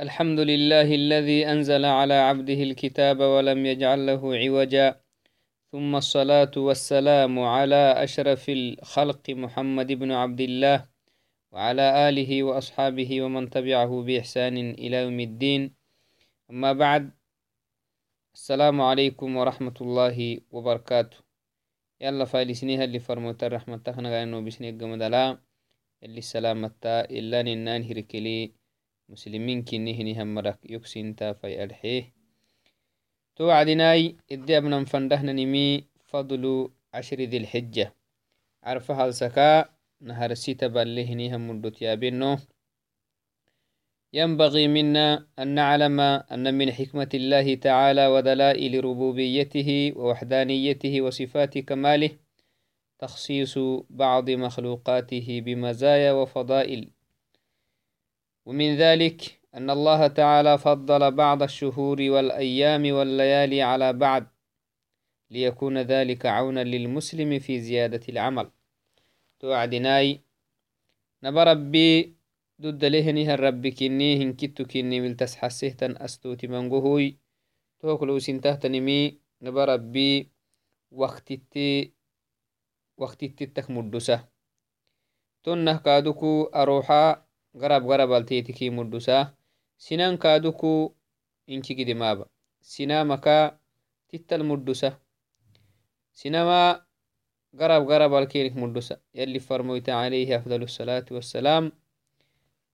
الحمد لله الذي أنزل على عبده الكتاب ولم يجعل له عوجا. ثم الصلاة والسلام على أشرف الخلق محمد بن عبد الله وعلى آله وأصحابه ومن تبعه بإحسان إلى يوم الدين. أما بعد السلام عليكم ورحمة الله وبركاته. يلا فايلسنيها اللي فرموت الرحمة تخنا إنه بسني الجمدلا اللي السلامة إلا ننان هركلي. مسلمين كنهني همرك يكسين تافي الحيه توعدناي إدي أبنا فندهنا نمي فضل عشر ذي الحجة. عرفها السكا نهر سيتا باللهني هم ينبغي منا أن نعلم أن من حكمة الله تعالى ودلائل ربوبيته ووحدانيته وصفات كماله تخصيص بعض مخلوقاته بمزايا وفضائل. ومن ذلك أن الله تعالى فضل بعض الشهور والأيام والليالي على بعض ليكون ذلك عونا للمسلم في زيادة العمل. توعدناي نبربي ضد لهنها الرب كني هنكتو كني ملتس حسهتن أستوتي منقهوي توكلو سنتهتنمي نبربي وقت التي وقت التتك مدسة تنه كادوكو أروحا garab garabaltetiki muddusa sinan kaduku inci gidimaba sinamaka tittal muddusa sinama garab garabalkenik muddusa yalli farmoyta الصلاة والسلام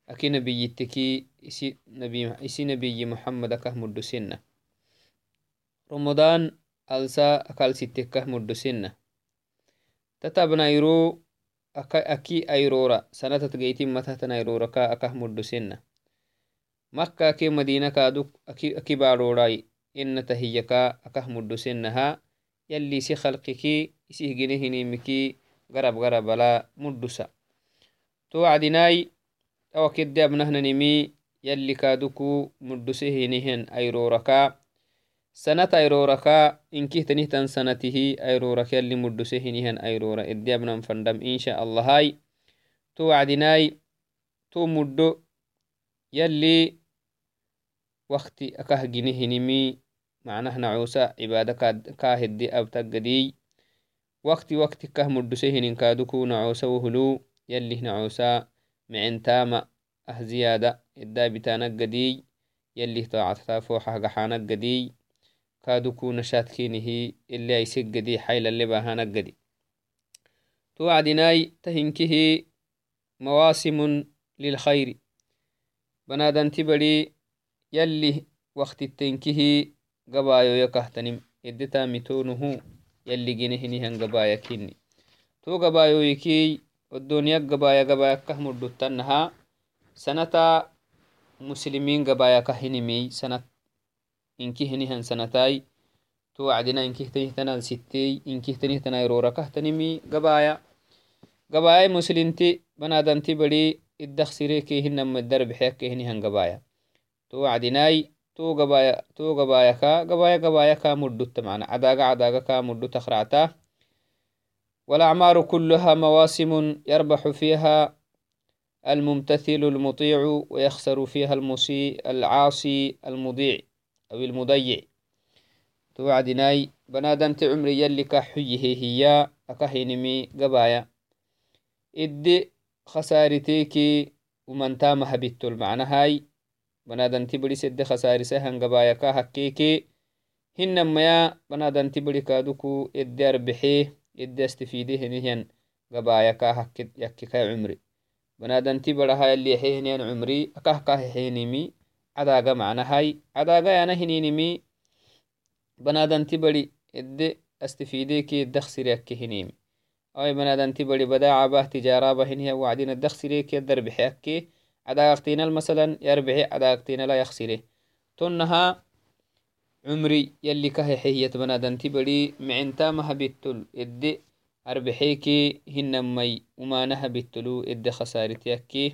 أكي نبيتكي إسي نبي, إسي نبي محمد أكه مدسنة رمضان ألسا أكال ستكه مدسنة تتبنا يرو aki ayrora sanatat geytin matatan ayroraka akah muddosenna makka ke madina kaduk aki barorai ina tahiyaka akah muddosennaha yalli isi khalqiki isih ginehinimiki garab garabala muddusa to wacdinai awa kedde abnahnanimi yalli kaduku muddusehinihen ayroraka sanat ayroraka inkihtanihtan sanatihi ayroraka yalli mudduse hinihan ayrora ediabnan fandam insha allahai to wacdinai to muddo yalli wakti akah gine hinimi macnah nacusa cibada kahedi abtaggadiy wakti wakti kah mudduse hinin kaduku nacusa wohulu yalih nacusa micentama ah ziyada edabitanaggadiy yalih taacatata foxah gaxanaggadiy kaduku nashaadkenihi ili aisegedi xailalebahanaggadi to wacdinai tahinkihi mawasimun lilkhairi banadanti bari yalli waktitenkihi gabayoya kahtanim eddetamitonuhu yalli ginehinihan gabayakini to gabayoyiki odoniyak gabaya gabayakah mudotanaha sanata muslimin gabayakahinimi sanat إنكه نهن سنتاي تو عدنا إنكه تنه تنال ستي إنكه تنه تنال رورا كه تنمي قبايا قبايا مسلم تي بنادن تي بلي إدخسيري كيهن مدر بحيك كيهن هن قبايا تو عدناي تو قبايا تو قبايا كا قبايا قبايا كا مدو تمعنا عداقا عداقا كا مدو تخرعتا والأعمار كلها مواسم يربح فيها الممتثل المطيع ويخسر فيها المسيء العاصي المضيع. أو المضيع. توعدناي بنادنت عمري يلي كحيه هي أكهينمي قبايا. إدي خسارتيكي ومن تامها بيتو المعنى هاي. بنادنت بلي سد خساري سهن قبايا كهكيكي. هنما يا بنادنت بلي كادوكو إدي أربحيه إدي استفيديه نهيان قبايا كهكي يكي كاي عمري cadaga macnahai cadaga yana hininimi banadanti bari ede astifideki daksiriyakke hinimi awai banadanti bari badacabah tijaraba hiniya wacdina daksireke darbixeyakke cadagaqtinal masalan yarbixi cadagaqtinala yaksire tonnaha cumri yalli kahexehiyat banadanti bari micintamaha bittol ede arbixeke hinamai umanaha bittolu ede khasaritiyakke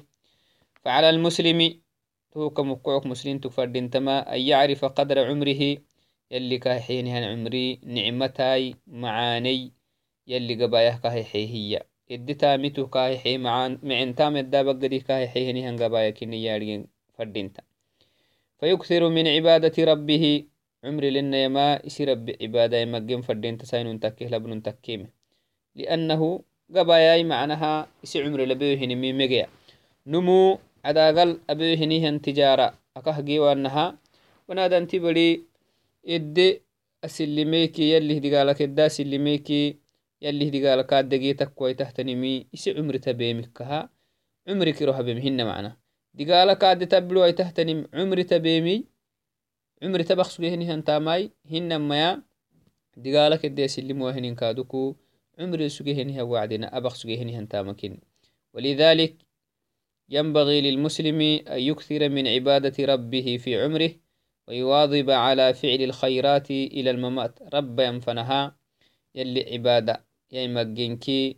فعلى المسلم تو كمكوك مسلم تفردنتما أن يعرف قدر عمره يلي كاحينها عمري نعمتاي معاني يلي قبايه كاحي هي. إدي تامتو كاحي معان معن تام الدابق دي كاحي هنيهن قبايه كني فردنتا فيكثر من عبادة ربه عمر لنا يما رب عبادة يمجن فردين تساين تكيه لبن تكيم يلي هدقالك أدقيتك كوي تحتنمي. إسي عمر تبيمكها. عمري كروها بمهن معنا. دقالك أدي تبلو أي تحتنم. عمري تبيمي. عمري تبخ سجهني هنتاماي هن ميا دقالك إدي أسلم وهنين كادوكو. عمري سجهني وعدنا. أبخ سجهني هنتامكين ولذلك ينبغي للمسلم أن يكثر من عبادة ربه في عمره ويواظب على فعل الخيرات إلى الممات. رب ينفنها يلي عبادة يمجنكي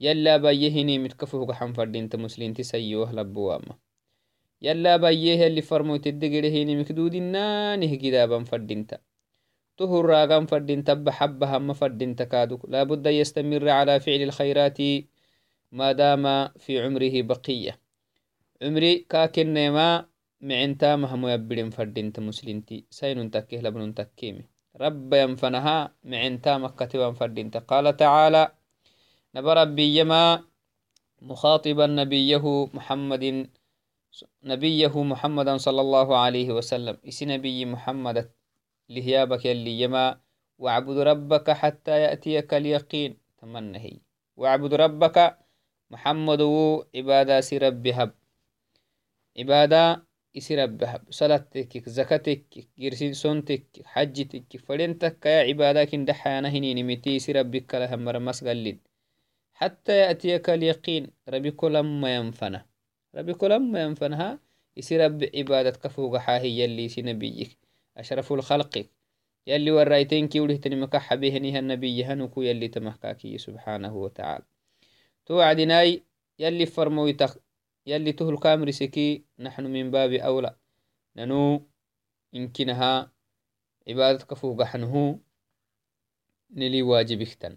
يلا بيهني متكفه قحن فردين تمسلين تسيوه لبواما. يلا بيه اللي فرمو تدقرهيني مكدود نانه كدابا فردينتا تهر راغم فردينتا بحبها ما فردينتا كادوك لابد يستمر على فعل الخيرات ما دام في عمره بقية. عمري كاكن ما معنتا مهمو يبرين فردينتا مسلمتي سين تكيه لبن تكيمي. رب ينفنها معنتا مكتبا فردينتا قال تعالى نبى ربي يما مخاطبا نبيه محمد نبيه محمدا صلى الله عليه وسلم. إسي نبي محمد لهيابك يلي يما واعبد ربك حتى يأتيك اليقين. تمنهي. واعبد ربك محمد عبادة سي رب هب. إسي رب هب صلاتك زكاتك جرسين سنتك حجتك فلنتك يا عبادة كن دحانا هني نمتي سي ربك لهم مرمس قلد حتى يأتيك اليقين ربي كلما ينفنه ربي كلما ينفنها يصير كفوق حاهي يلي سي نبيك أشرف الخلق يلي ورايتين كي وليه تنمك حبيهني النبي هنكو يلي تمحكاكي سبحانه وتعالى توعدناي يلي فرمويتك يلي تهل كامري سكي نحن من باب أولى. ننو؟ إنكنها عبادة كفوق حنه نلي واجبكتن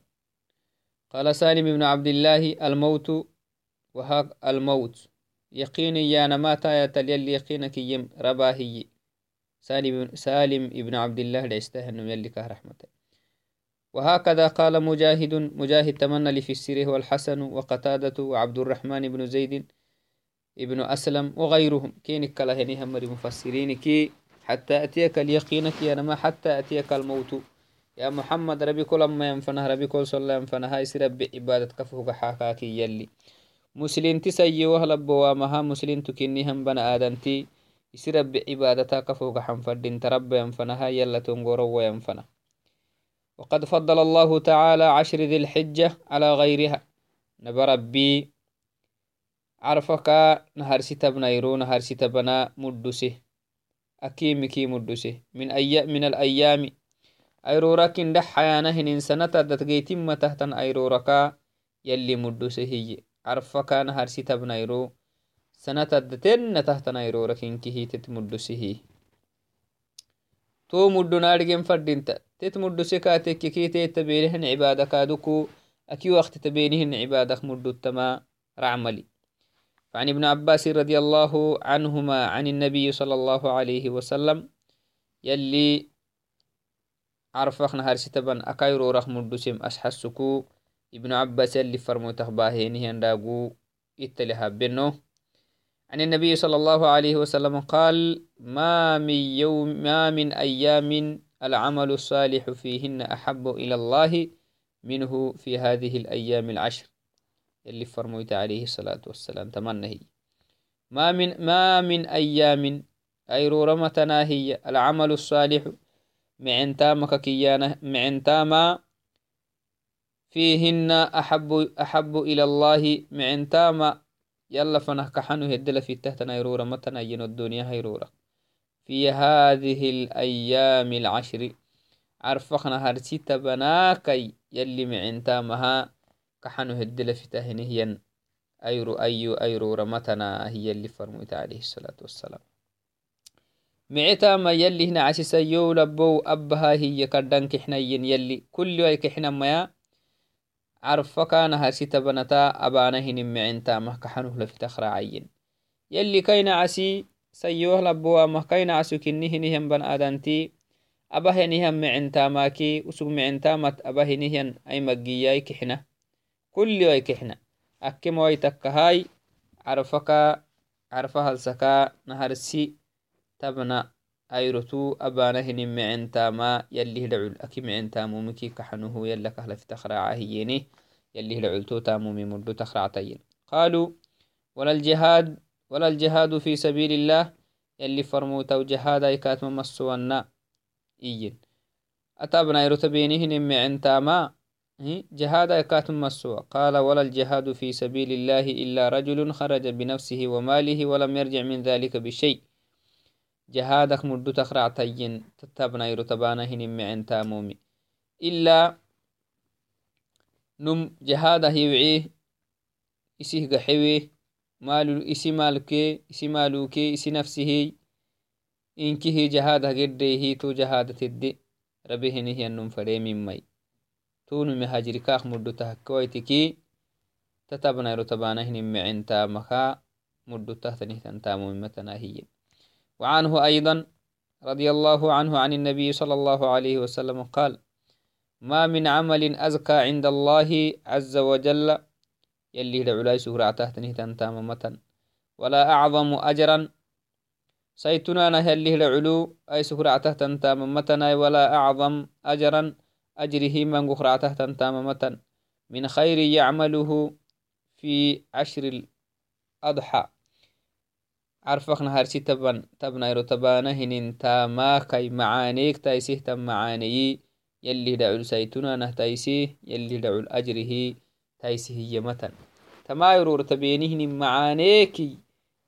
قال سالم بن عبد الله الموت وهاك الموت. يقيني يا نماتا يتل يلي يقينك يم رباهي. سالم, سالم ابن عبد الله ليستهن يلي رحمة وهكذا قال مجاهد مجاهد تمنى لي في السيره والحسن وقتادة وعبد الرحمن بن زيد ابن أسلم وغيرهم. كينك كلا هني هم مفسرين كي حتى أتيك اليقينك يا نما حتى أتيك الموت. يا محمد ربي كل ما ينفنه ربي كل صلى ينفنه. هاي سير عبادة كفه حاكاكي يلي. مسلنتي سيوه لبوامها مسلنتو كنيهم بنا آدنتي يسرب عبادتا كفوك حنفردين ترب ينفنها يلا تنقروا وينفنا وقد فضل الله تعالى عشر ذي الحجة على غيرها. نبربي عرفك نهر ستبنا يرو نهر ستبنا مدسه أكيمكي مدسه من أي من الأيام أيرورك دح حيانهن سنة دتجيتم تحتن أيرورك يلي مدسه هي عرفا كان هرسي تبنايرو سنة تدتن تحت نايرو ركينكي تتمدسه تو فعن ابن عباس رضي الله عنهما عن النبي صلى الله عليه وسلم يلي عرفخنا هرسي تبن أكايرو رخ مدسم أسحسكو ابن عباس اللي فرموته باهينه انداقو اتلها بنو عن النبي صلى الله عليه وسلم قال ما من يوم ما من أيام العمل الصالح فيهن أحب إلى الله منه في هذه الأيام العشر. اللي فرموت عليه الصلاة والسلام. تمنى ما من ما من أيام أي رورمتنا هي. العمل الصالح معنتامك كيانة معنتاما فيهن أحب أحب إلى الله معن تاما يلا فنه كحنو هدل في تحت نيرورة متنا ين الدنيا هيرورة في هذه الأيام العشر عرفخنا هرسيت بناكي يلي معن تامها. كحنو هدل في تهنهين أيرو أيو أيرو رمتنا هي اللي فرموت عليه الصلاة والسلام. معتا يلي هنا عسيسا يو لبو أبها هي كردن كحنين يلي كل يوم كحنا ميا عرفكان هرسيتا بنتا أبانا هنم معنتا مهكحنه لفتخرا عين. يلي كينا عسي sayoh labo amahkaina asukini hinihan ban adanti abahenihan micintamaki كل ويكحنا أكيم ويتك هاي عرفك عرفها السكا نهر السي تبنا أيرتو أبانه نمي عنتا ما يلي هدعو الأكيم عنتا مومكي يلا يلك أهل فتخرع هيني يلي هدعو التوتا مومي مردو تخرع تين قالوا ولا الجهاد ولا الجهاد في سبيل الله يلي فرموتا وجهاد أي كاتم مصوانا إيين أتابنا أيرتو بينه نمي عنتا ما جهاد إكات مسوى قال ولا الجهاد في سبيل الله إلا رجل خرج بنفسه وماله ولم يرجع من ذلك بشيء. جهادك مدو تخرع تين تتبنا يرتبانا هنم عن تامومي. إلا نم جهاده يوعي إسيه غحيوي مالو إسي مالكي إسي مالوكي إسي نفسه إنكه جهاده هي تو جهاد تدي. ربي ربه هي نم فريمي مي. Hajirikaak muddo tahakkawaitiki tatabnairo tabanahinin mecenta maka مدو تهتنه تامو متنا هي. وعنه أيضا رضي الله عنه عن النبي صلى الله عليه وسلم قال ما من عمل أزكى عند الله عز وجل يلي لعلاي سهرع تهتنه تنتاممة ولا أعظم أجرا سيتنا نهله لعلو أي ولا أعظم أجرا أجره من غخرع تهتن تاممة من خير يعمله في عشر الأضحى. عرفك نهار تبن تبنيرو تبانهن تاما كي معانيك تايسيه تم معانيي يلي دعو سيتنا نهتايسيه يلي دعو الأجره تايسيه يمتن. تما يرور تبينهن معانيكي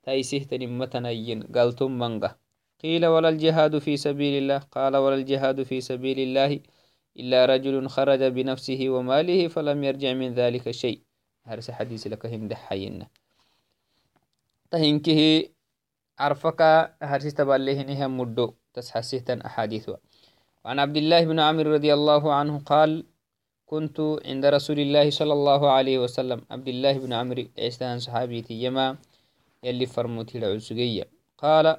تايسيه تنمتن أين قلتم منغا. قيل ولا الجهاد في سبيل الله قال ولا الجهاد في سبيل الله. إلا رجل خرج بنفسه وماله فلم يرجع من ذلك شيء. هرس حديث لك هند حينا تهنكه عرفك هرس تباليه هم مدو. تسحسيتا أحاديثها وعن عبد الله بن عمرو رضي الله عنه قال كنت عند رسول الله صلى الله عليه وسلم. عبد الله بن عمرو عيسان صحابي يما يلي فرموتي العسقية قال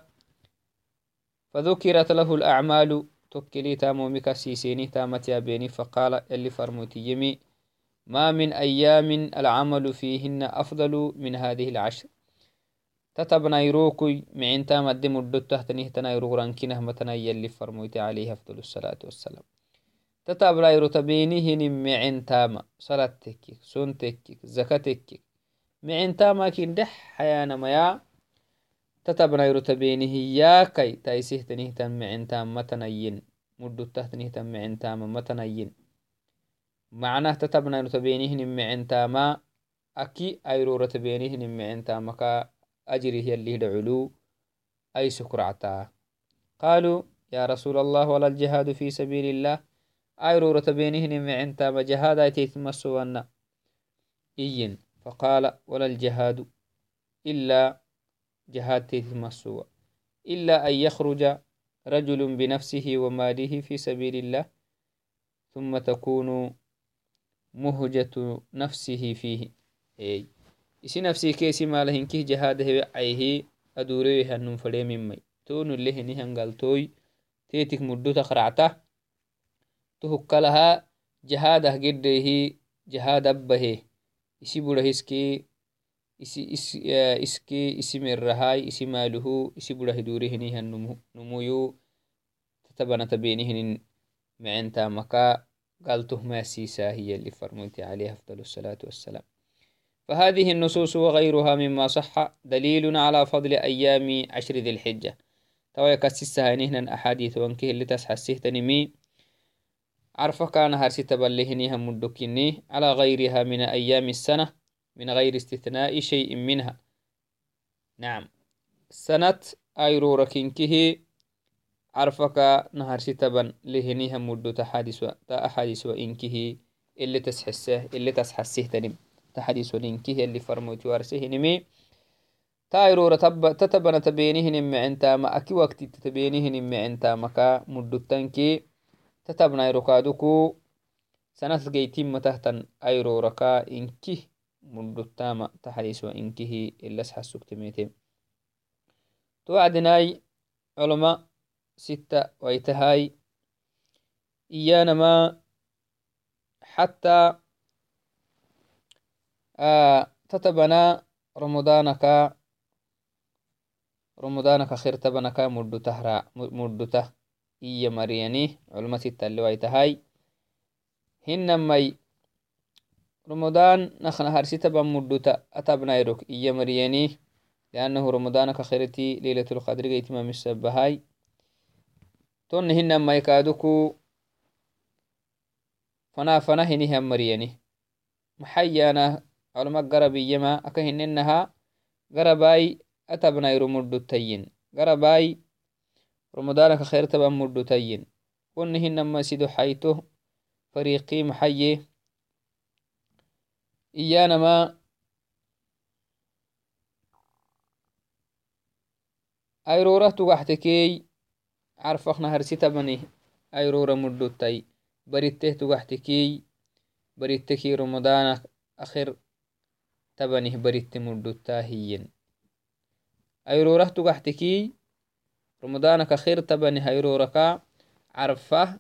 فذكرت له الأعمال تكلي تامو مكسيسيني تامت يا بيني فقال يلي فرموتي يمي ما من أيام العمل فيهن أفضل من هذه العشر تتبنيروكي معنتا مد مدت تهتنيه تنايرو رانكينه متنا يلي فرمويت عليه أفضل الصلاة والسلام تتبنيرو تبينيه معن تاما صلاة تكيك سون تكيك تكيك معن تاما كين دح حيانا ميا تتبنيرو تبينيه ياكي تايسيه تنيه تن معن تام متنين. مدت تهتنيه تن معن تاما متنين معناه تتبنيرو تبينيه معن تاما أكي أيرورة تبينيه معن تاما أجره يلي دعلو. أي سكرعتا. قالوا يا رسول الله ولا الجهاد في سبيل الله. أيرو رتبينهن معنتا وجهاد أيتيتمسونا إين فقال ولا الجهاد إلا جهاد تيتمسوا إلا أن يخرج رجل بنفسه وماله في سبيل الله ثم تكون مهجة نفسه فيه أي isi nafsi kesi malahinkih jahadahewe ayhi adurewehanum fademimai tonulehini hangaltoy tetik muddo takracta tohukkalaha jahadah geddehi jahad abbahe isi burahiski iski isi merahai isi maluhu isi burahi durehinihan numuyu tatabanata benihinin mecenta maka galtoh maasisahi yali farmoyti عليه أفضل الصلاة والسلام فهذه النصوص وغيرها مما صح دليل على فضل أيام عشر ذي الحجة توا يكسسها نهنا أحاديث وانكه اللي تسحسه تنمي عرف كان هرسي تبلهنيها على غيرها من أيام السنة من غير استثناء شيء منها. نعم. سنة أيرو ركنكه عرفك نهر ستبا لهنيها مدو تحادث تأحادث وإنكه اللي تسحسه اللي تسحسه تنم. تحديث ولينكه اللي فرموت وارسهنمي تايرورة تتبنا تبينهن معنتا ما أكي وقت تتبينهن معنتا مكا مدتنكي تتبنا يركادكو سنة جيتين متهتن أيروركا إنكي مدتاما تحديث وإنكه إلا سحسوك تميتين توعدناي علماء ستة ويتهاي. إيانما حتى آه تتبنا رمضانك. رمضانك خير تبنك مدته را مدته إيا مرياني رمضان نخنا هرسيتا بمدوتا أتبنا يروك إيا مرياني لأنه رمضان كخيرتي ليلة القدر جيت ما مسبهاي تون هن ما يكادوكو فنا فنا هني هم مرياني محيانا علماء قربي يما أكهننها قرباي أتبنا يرو مدوتين قرباي رمضان كخير تبا مدوتين كن هن ما سيدو حيته فريقي محيي iyanama ayrorah tugaxtekey carfaqnaharsitabani ayrora muddotai baritteh tugaxtekey baritteki romadana akhir tabanih baritte muddotaa hiyen ayrorah tugaxtekey romadana akhir tabanih ayroraka carfah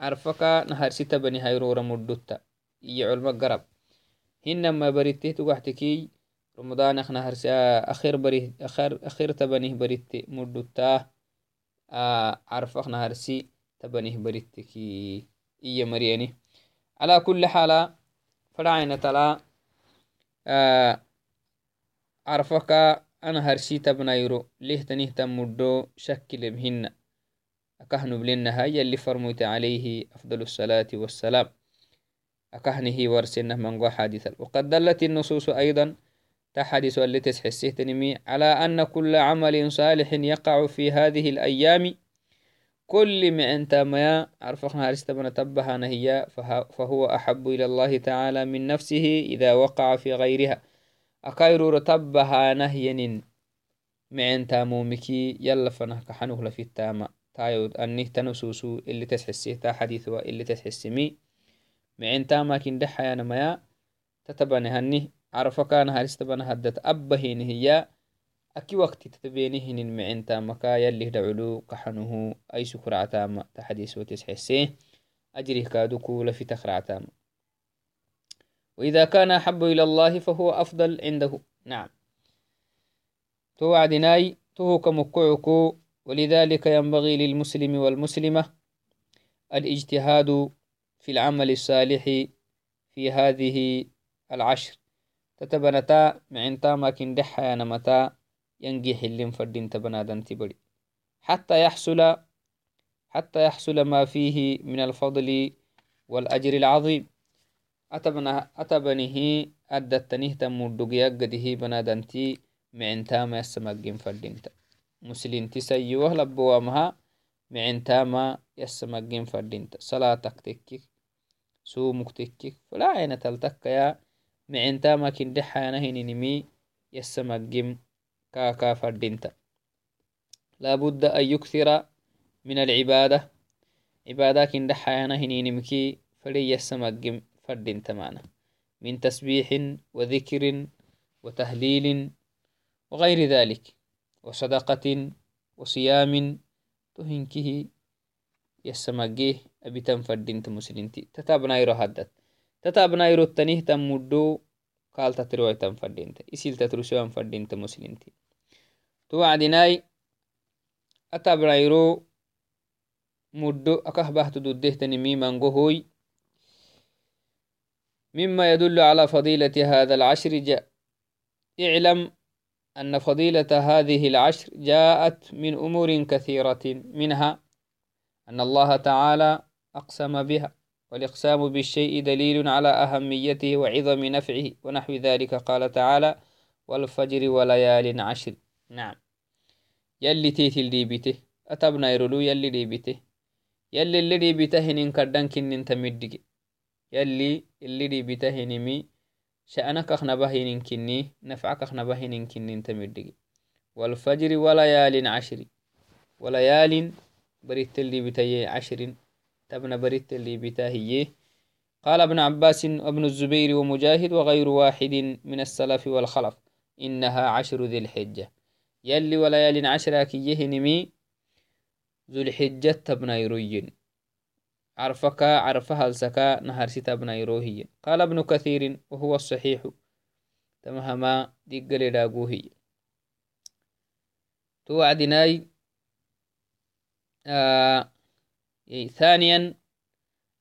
carfaka naharsitabani ayrora muddota iyo culma garab. هنما بريته تقحتكي رمضان أخنا هرس أخير بري اخر أخير تبنيه بريت مدوتا آه عرف أخنا هرسي تبنيه بريت كي إيا مرياني. على كل حال فرعين تلا آه عرفك أنا أكهنه ورسنه من حادثا وقد دلت النصوص أيضا تحدث التي تنمي على أن كل عمل صالح يقع في هذه الأيام. كل أنت ما عرفنا هرستبنا تبها نهي فهو أحب إلى الله تعالى من نفسه إذا وقع في غيرها. أكايرو رتبها نهي أنت مومكي يلا فنه كحنه لفي التامة تايود أنه تنسوسو اللي تحسيه تا حديث اللي تحسمي أنت ما كن دحيا نميا تتبني هنه عرفكان هارستبنا هدت أبهين هي أكي وقت تتبينهن المعين تامكا يلي دعلو كحنه أي سكر عتام. تحديث وتسحسيه أجره كادوكو لفي تخر عتام. وإذا كان أحب إلى الله فهو أفضل عنده. نعم. توعدناي تو كمكعكو ولذلك ينبغي للمسلم والمسلمة الإجتهاد في العمل الصالح في هذه العشر. تتبنتا معنتا ماكن دحا نمتا ينجي حلم فردين تبنادن تبري. حتى يحصل حتى يحصل ما فيه من الفضل والأجر العظيم. أتبنه أتبنه أدتنه تمودق يقده بنادنتي معنتا ما يسمقين فردينتا مسلين تسيوه لبوامها معنتا ما يسمقين فردينتا صلاتك تكك سو مكتك فلا عين تلتك يا معنتا ما كنت حانه ننمي يسمقم كاكا فردنت لابد أن يكثر من العبادة. عبادة كنت حانه ننمكي فلي يسمقم فردنت معنا. من تسبيح وذكر وتهليل وغير ذلك. وصدقة وصيام تهنكه يسمقه هدت تتابنايرو التنيه تمدو قال تتروي تنفردينت إسيل تترسوان فردينت مسلمتي توعدناي أتابنايرو مدو أكهبه تدوده تنمي منقهوي مما يدل على فضيلة هذا العشر جاء. اعلم أن فضيلة هذه العشر جاءت من أمور كثيرة منها أن الله تعالى أقسم بها والإقسام بالشيء دليل على أهميته وعظم نفعه ونحو ذلك. قال تعالى والفجر وليال عشر. نعم. يلي تيتي اللي بيته أتبنا يرلو يلي اللي بيته يلي اللي بيته هنين كردن كنين تمدق يلي اللي بيته هنمي شأنك أخنا بهين كني نفعك أخنا بهين كنين تمدق والفجر وليال عشر. وليال بريت اللي بيته عشر تبن بريت اللي بتاهيه قال ابن عباس وابن الزبير ومجاهد وغير واحد من السلف والخلف إنها عشر ذي الحجة. يلي ولا يلين عشرة كيهنمي ذو الحجة تبنيروين عرفك عرفها لسكا نهر ستا بنيروهي قال ابن كثير وهو الصحيح تمهما ديقل داقوهي توعدناي آه ثانيا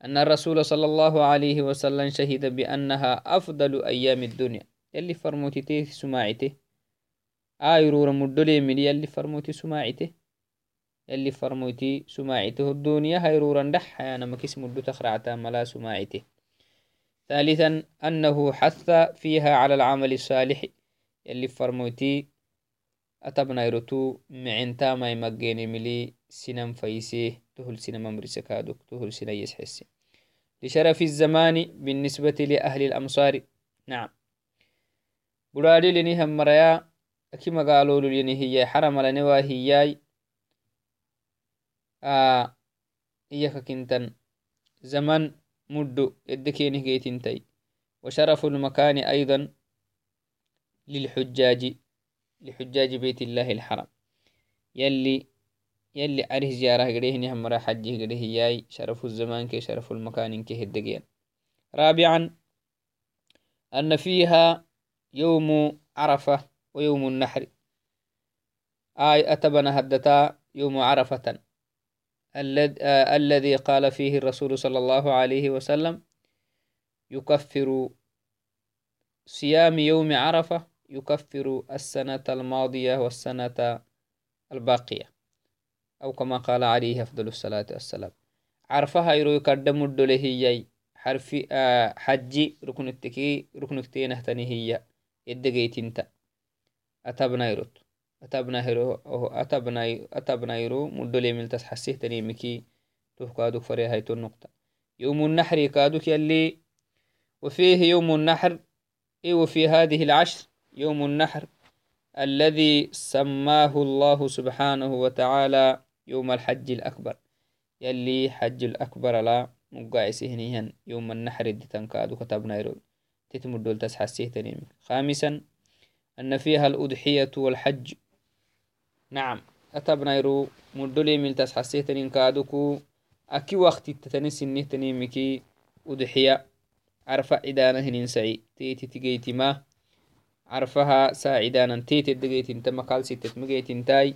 أن الرسول صلى الله عليه وسلم شهد بأنها أفضل أيام الدنيا. يلي فرموتي سماعته آيرور مدلي من يلي فرموتي سماعته يلي فرموتي سماعته الدنيا هيرورا دح أنا مكس مدو تخرعتا ملا سماعته ثالثا أنه حث فيها على العمل الصالح. يلي فرموتي أتبنا يرتو معنتا ما يمجيني ملي سنم فيسيه تهل سنم أمريسكادوك تهل سنة يسحسي لشرف الزمان بالنسبة لأهل الأمصار نعم. برادي لني هم مريا أكي قالوا لني هي حرم لنوا هياي آه إياك كنتن زمن مدو إدكينه جيتنتي وشرف المكان أيضا للحجاج لحجاج بيت الله الحرام يلي يلي عريه زيارة قريه هم مرا حجه قريه ياي شرف الزمان كي شرف المكان كي هدقين. رابعا أن فيها يوم عرفة ويوم النحر. آي أتبنا هدتا يوم عرفة. الذي قال فيه الرسول صلى الله عليه وسلم يكفر صيام يوم عرفة يكفر السنة الماضية والسنة الباقية. أو كما قال عليه أفضل الصلاة والسلام. عرفها يرو يقدم الدولة هي حرف آه حجي. ركن التكي ركن التين هي يدقيت انت. أتبنا يروت. أتبنا هيرو أو أتبنا أتبنا يرو. ملتس حسيه تني مكي توه كادوك فري هاي النقطة. يوم النحر كادوك يلي. وفيه يوم النحر. إيه وفي هذه العشر يوم النحر. الذي سماه الله سبحانه وتعالى يوم الحج الأكبر. يلي حج الأكبر لا مقاعسهنيهن يوم النحر دي تنكادو كتبنا يرو تتمدول تسحسيه تنيم خامسا أن فيها الأضحية والحج. نعم أتبنا يرو مدولي مل تسحسيه تنين كادوكو أكي وقت تتني سنه تنيمكي أضحية عرفة عدانة هنين سعي. تيتي تيجيتي ما عرفها ساعدانا. تيتي دقيت انت مقال ستة مقيت انتاي.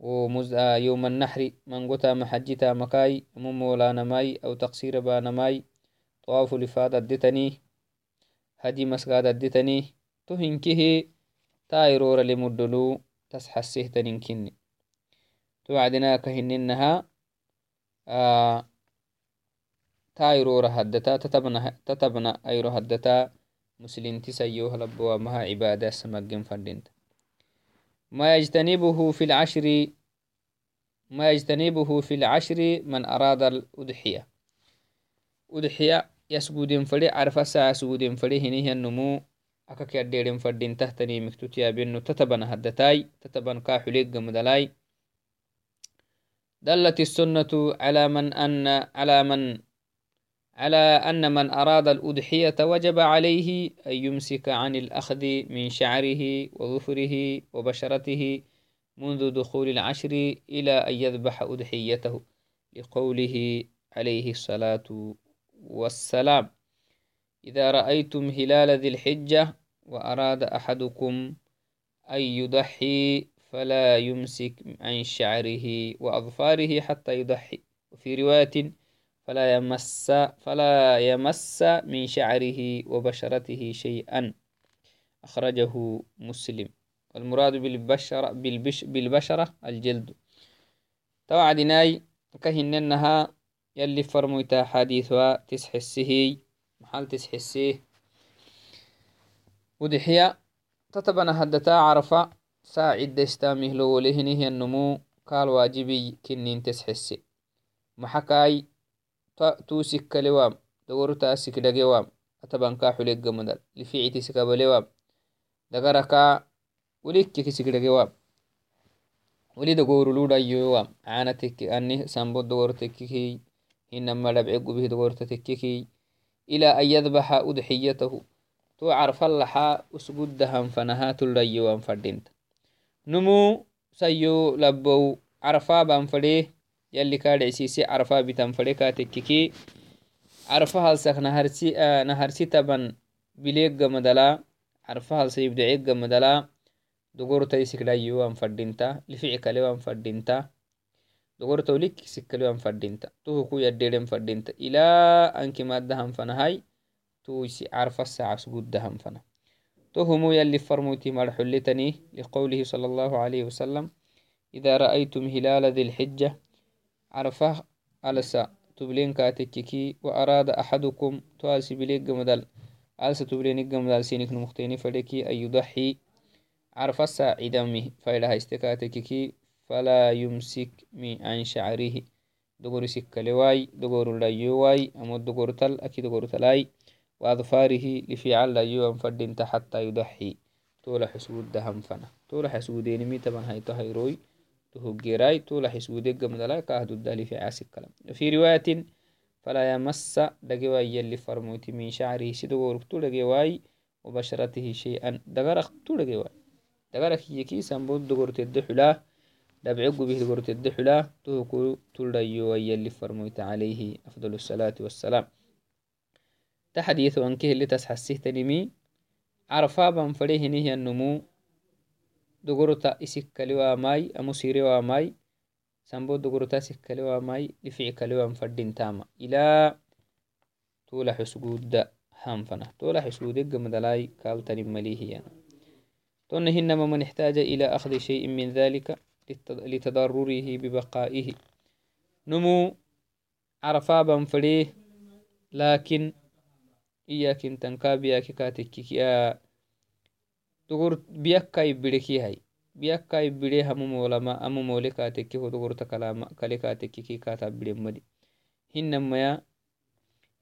يوم النحر من قتا محجتا مكاي ممولانا ماي أو تقصير بانا ماي طواف لفاد الدتني هدي مسقاد الدتني. تهنكه تايرور لمدلو تسحسه تنينكني توعدنا كهننها آه تايرور هدتا تتبنا تتبنا أيرو هدتا. مسلمتي سيوه لبوا مها عبادة سمجن فردنت. ما يجتنبه في العشر ما يجتنبه في العشر من أراد الأضحية. أضحية يسجودين فلي عرف ساعة سجودين فلي هنيه النمو. أكاك يديرين فردين تحتني مكتوتيا بينو تتبن هدتاي تتبن كاحليق جمدلاي دلت السنة على من أن على من على أن من أراد الأضحية وجب عليه أن يمسك عن الأخذ من شعره وظفره وبشرته منذ دخول العشر إلى أن يذبح أضحيته لقوله عليه الصلاة والسلام إذا رأيتم هلال ذي الحجة وأراد أحدكم أن يضحي فلا يمسك عن شعره وأظفاره حتى يضحي وفي رواية فلا يمس فلا يمس من شعره وبشرته شيئا. أخرجه مسلم. والمراد بالبشرة, بالبش بالبشرة الجلد. توعدناي كهننها يلي فرمويتا حديثها تسحسه محل تسحسيه ودحيا تتبنا هدتا عرفة. ساعد استامه لو لهنه النمو. kaal waajibi kinnintes xesse maxakai tuusikkalewa dowrtaa sikdagewa atabanka xuleggamadal lificiti sikabalewa dagaraka ulikkiki sikdagewa wali dogoruludhayowa caana teki ani sambo dogor tekiki hinama dhabce gubih dogorta tekiki ilaa an yadbaxa udxiyatahu to carfallaxaa usguddahanfanaha tuldhayowan fadhinta numu sayo labow carfaaban fadhee yalli kaadhecisiise carfaa bitan fadhe kaa tekekee carfa halsak naharsi taban bileeggamadala carfa halsa ibdeceeggamadala dogorta isikdhayowan fadhinta lifici kalewan fadhinta dogorta ulikisik kalewan fadhinta tohuku yaddeden fadhinta ilaa ankimaddahan fanahay tuisi carfa sacas guddahan fana tohumu yalli farmuyti marxulitani liqowlihi صلى الله عليه وسلم إذا رأيتم هلال ذي الحجة عرفه ألسا تبلين كاتككي وأراد أحدكم تواسي بليق مدل ألسا تبلين مدل سينك نمختيني فلكي أن يضحي. عرف الساعدمه فإلها استكاتككي فلا يمسك من عن شعره. دغور سكلواي دغور لايواي أمو دغور تل. أكي دغور تلاي. وأظفاره لفعل لايوان فردنت حتى يضحي. تولا حسود دهم فنا تولا حسودين مي طبعا هايتو هيروي تهجيراي تولا حسودك قمدلا كاهدو الدالي في عاسك كلام. في رواية فلا يمس دقواي يلي فرموتي من شعره سيدغور تو دقواي وبشرته شيئا. دغرق تو دقواي دغرق يكي سنبود دغور تدحلا دبعقو به دغور تدحلا توكو تلديو يلي فرموت عليه أفضل الصلاة والسلام. Dogorota isikkaliwamai amo sirewamai sambo dogorota sikkaliwamai lifickaliwan fadintama ila tola xusgudda hanfana tola xusgudeggamadalai kaltanimalihiyan tona hinama man احتاج إلى أخذ شيء من ذلك لتضرره ببقائه نمو عرفابا فريه لكن إياك تنكابياك كاتكك dogor biyakka ibbirekihay biyakka ibbire hamumolama amumole katekkeho dogorta kale katekkeki katabiremadi hinamaya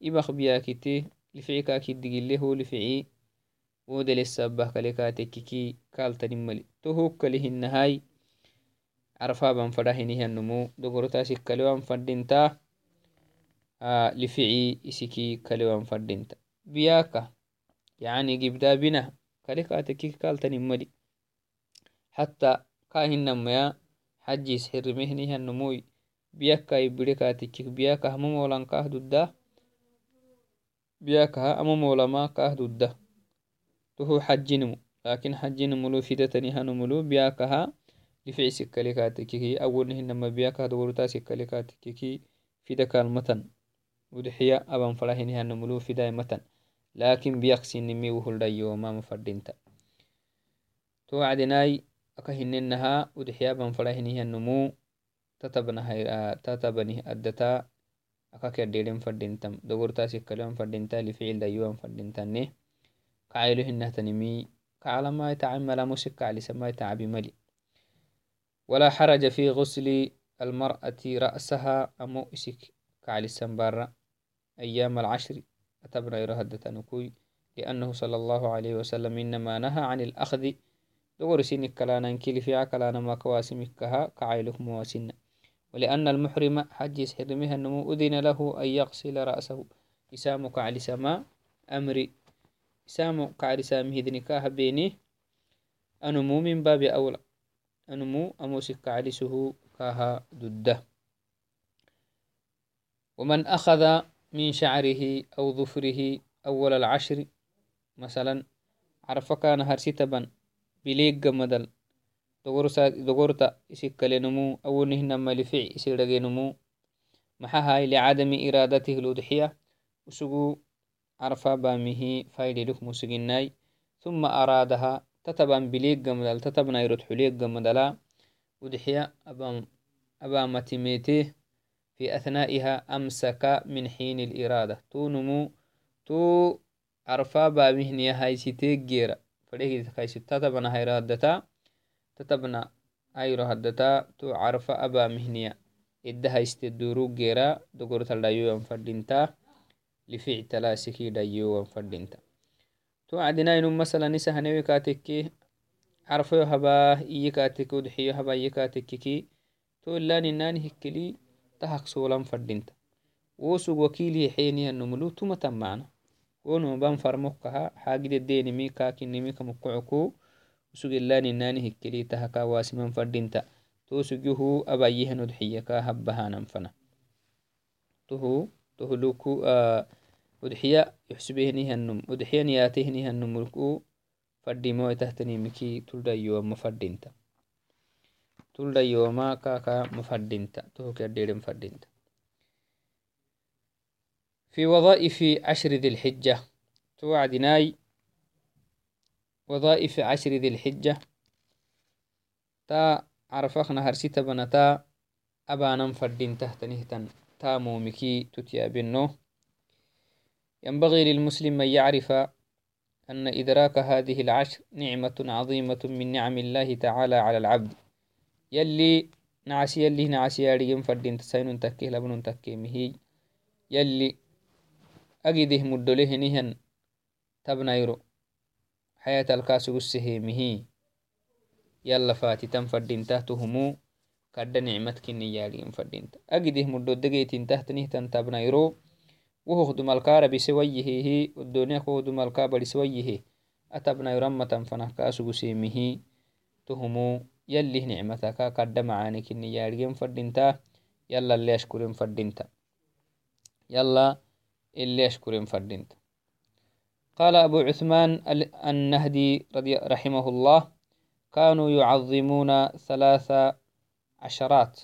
ibak biyakite lifici kakiddigile ho lifici wodelesabah kale katekkeki kaltanimali to hokkali hinahay carfaban fadahinihanumu dogortasik kalewan fadinta lifici isiki kalewan fadinta biyaka yani gibda bina kale katekiki kaltanimadi hatta kahinamaya xajis xirimehnihanumui biyakka ibire katekik biyakah momolan kah dudda biyakaha amomolama kah dudda toho xajinimu lakin xajinimulu fidatanihanumulu biyakaha lifici sikkale katekiki awonihinama biyakah dogorta sikkale katekiki fida kalmatan udxiya aban farahinihanumulu fidaimatan لكن بيقسي نمي وهل يوما مفردين تا تو عدناي أكهننها ودحيابا فلاهنها النمو تتبنها تتبنه الدتا أكاك يرديلين فردين تم دوغور تاسي كلام فردين تا لفعل دايوا فردين تنه كعيله إنه تنمي كعلى ما يتعمل مسك على سما يتعبي ملي. ولا حرج في غسل المرأة رأسها أمو إسك كعلي سنبار أيام العشر. كتبنا يرهد تنكوي لأنه صلى الله عليه وسلم إنما نهى عن الأخذ دور سينك كلانا كيلي في عكلانا ما كواسمكها كعيلك مواسنا ولأن المحرم حج حرمها النمو أذن له أن يغسل رأسه. إسامك على سما أمري إسامك على سامه ذنكاه بيني. أنمو من باب أولى أنمو أموسك سهو كاها ضده ومن أخذ من شعره أو ظفره أول العشر. مثلا عرف كان هرسيتبا بليق مدل. دغورتا إسكالنمو أو نهنما لفع إسيرغينمو. محاهاي لعدم إرادته الأضحية. وسقو عرفا بامه فايدي لك مسجناي ثم أرادها تتبا بليق مدل. تتبنا يرد حليق مدلا. أضحية أبام أبام تيميته في أثنائها أمسك من حين الإرادة تو نمو تو عرفا بامهنيا هاي ستيك جيرا فليه كاي ستة تبنا هاي رادتا تتبنا ayro haddata to carfa aba mihniya idda haiste durug gera dogortaldhayowan fadinta lifictalasikidhayowan fadinta to cadinainum masalan isa hanewe katekke carfayo haba iye kateke udxiyo haba iye katekeki to ilaninani hikkeli tahak solan fadinta wosug wakili xenihanumulu tumatan macna wonumaban farmokaha xagidedenimi kakinimi kamukocoku usug ilaninani hikkeli tahaka wasiman fadinta to sugihu abayihan udxiyaka habbahanan fana tohu tohuluku udxiya yuxsubehnihanum udxiya niyatehnihanumulku fadimoitahtanimiki tuldayowama fadinta tuldayowama kaka mafadinta tohokiadeden fadinta في وظائف عشر ذي الحجة توعدناي وظائف عشر ذي الحجة تا عرفخنا هرسيتا بنتا أبانا فردين تحت نهتن تا مومكي تتيابنو ينبغي للمسلم أن يعرف أن إدراك هذه العشر نعمة عظيمة من نعم الله تعالى على العبد يلي نعسي يلي نعسي ياريم فردين تساين تكيه لبن تكيه مهي. يلي أجده مدله نهن تبنيرو حياة الكاسوسه مهي. يلا فاتي تم فردين تهتهمو كد نعمتك نيالين فردين أجده مدو دقيتين تحت نهتن تبنيرو wohokdum alkara bisewayihehe odoniyak wohdum alka barisewayihe atabna yuramatan fanah kaasugusemihi tohumu yallih nicmataka kadda macanikini yaadgen fadinta yala le ashkuren fadinta yala ile ashkuren fadinta قال أبو عثمان النهدي رضي رحمه الله كانوا يعظمون ثلاث عشرات.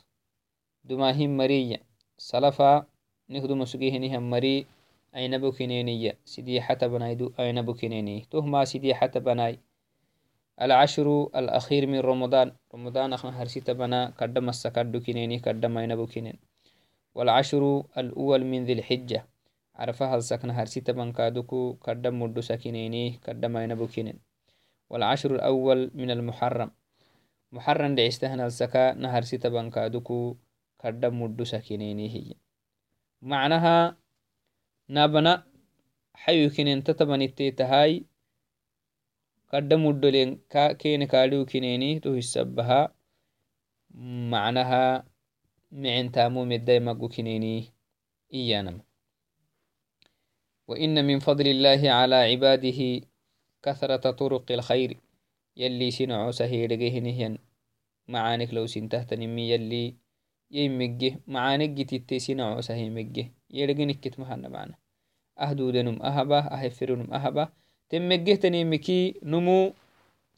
دماهم مرية سلفا نهدم سجيهنهم مري أين بكنينية سيدي حتى بناي أين بكنيني تهما سيدي حتى بناي. العشر الأخير من رمضان. رمضان أخنا هرسيت بنا قدم السكاد كنيني قدم أين بكنين والعشر الأول من ذي الحجة. عرفها السكن هرسيت بن كادوكو قدم مدو سكنيني قدم أين بكنين والعشر الأول من المحرم. محرم دعستهنا السكا نهر سيت بن كادوكو قدم مدو سكنيني هي. معناها نابنا حيو كنين تتبنيتي تهاي تو السبها معناها معن تامو مدى مقو كنيني إيانم وإن من فضل الله على عباده كثرة طرق الخير يلي سنعو سهيرجه نهيا معانك لو سنتهت نمي يلي يمجه معانك تتسينا عوسه يمجه يرجنك محنا معنا أهدودنم أهبا أهفرنم أهبا تمجه تنيمكي نمو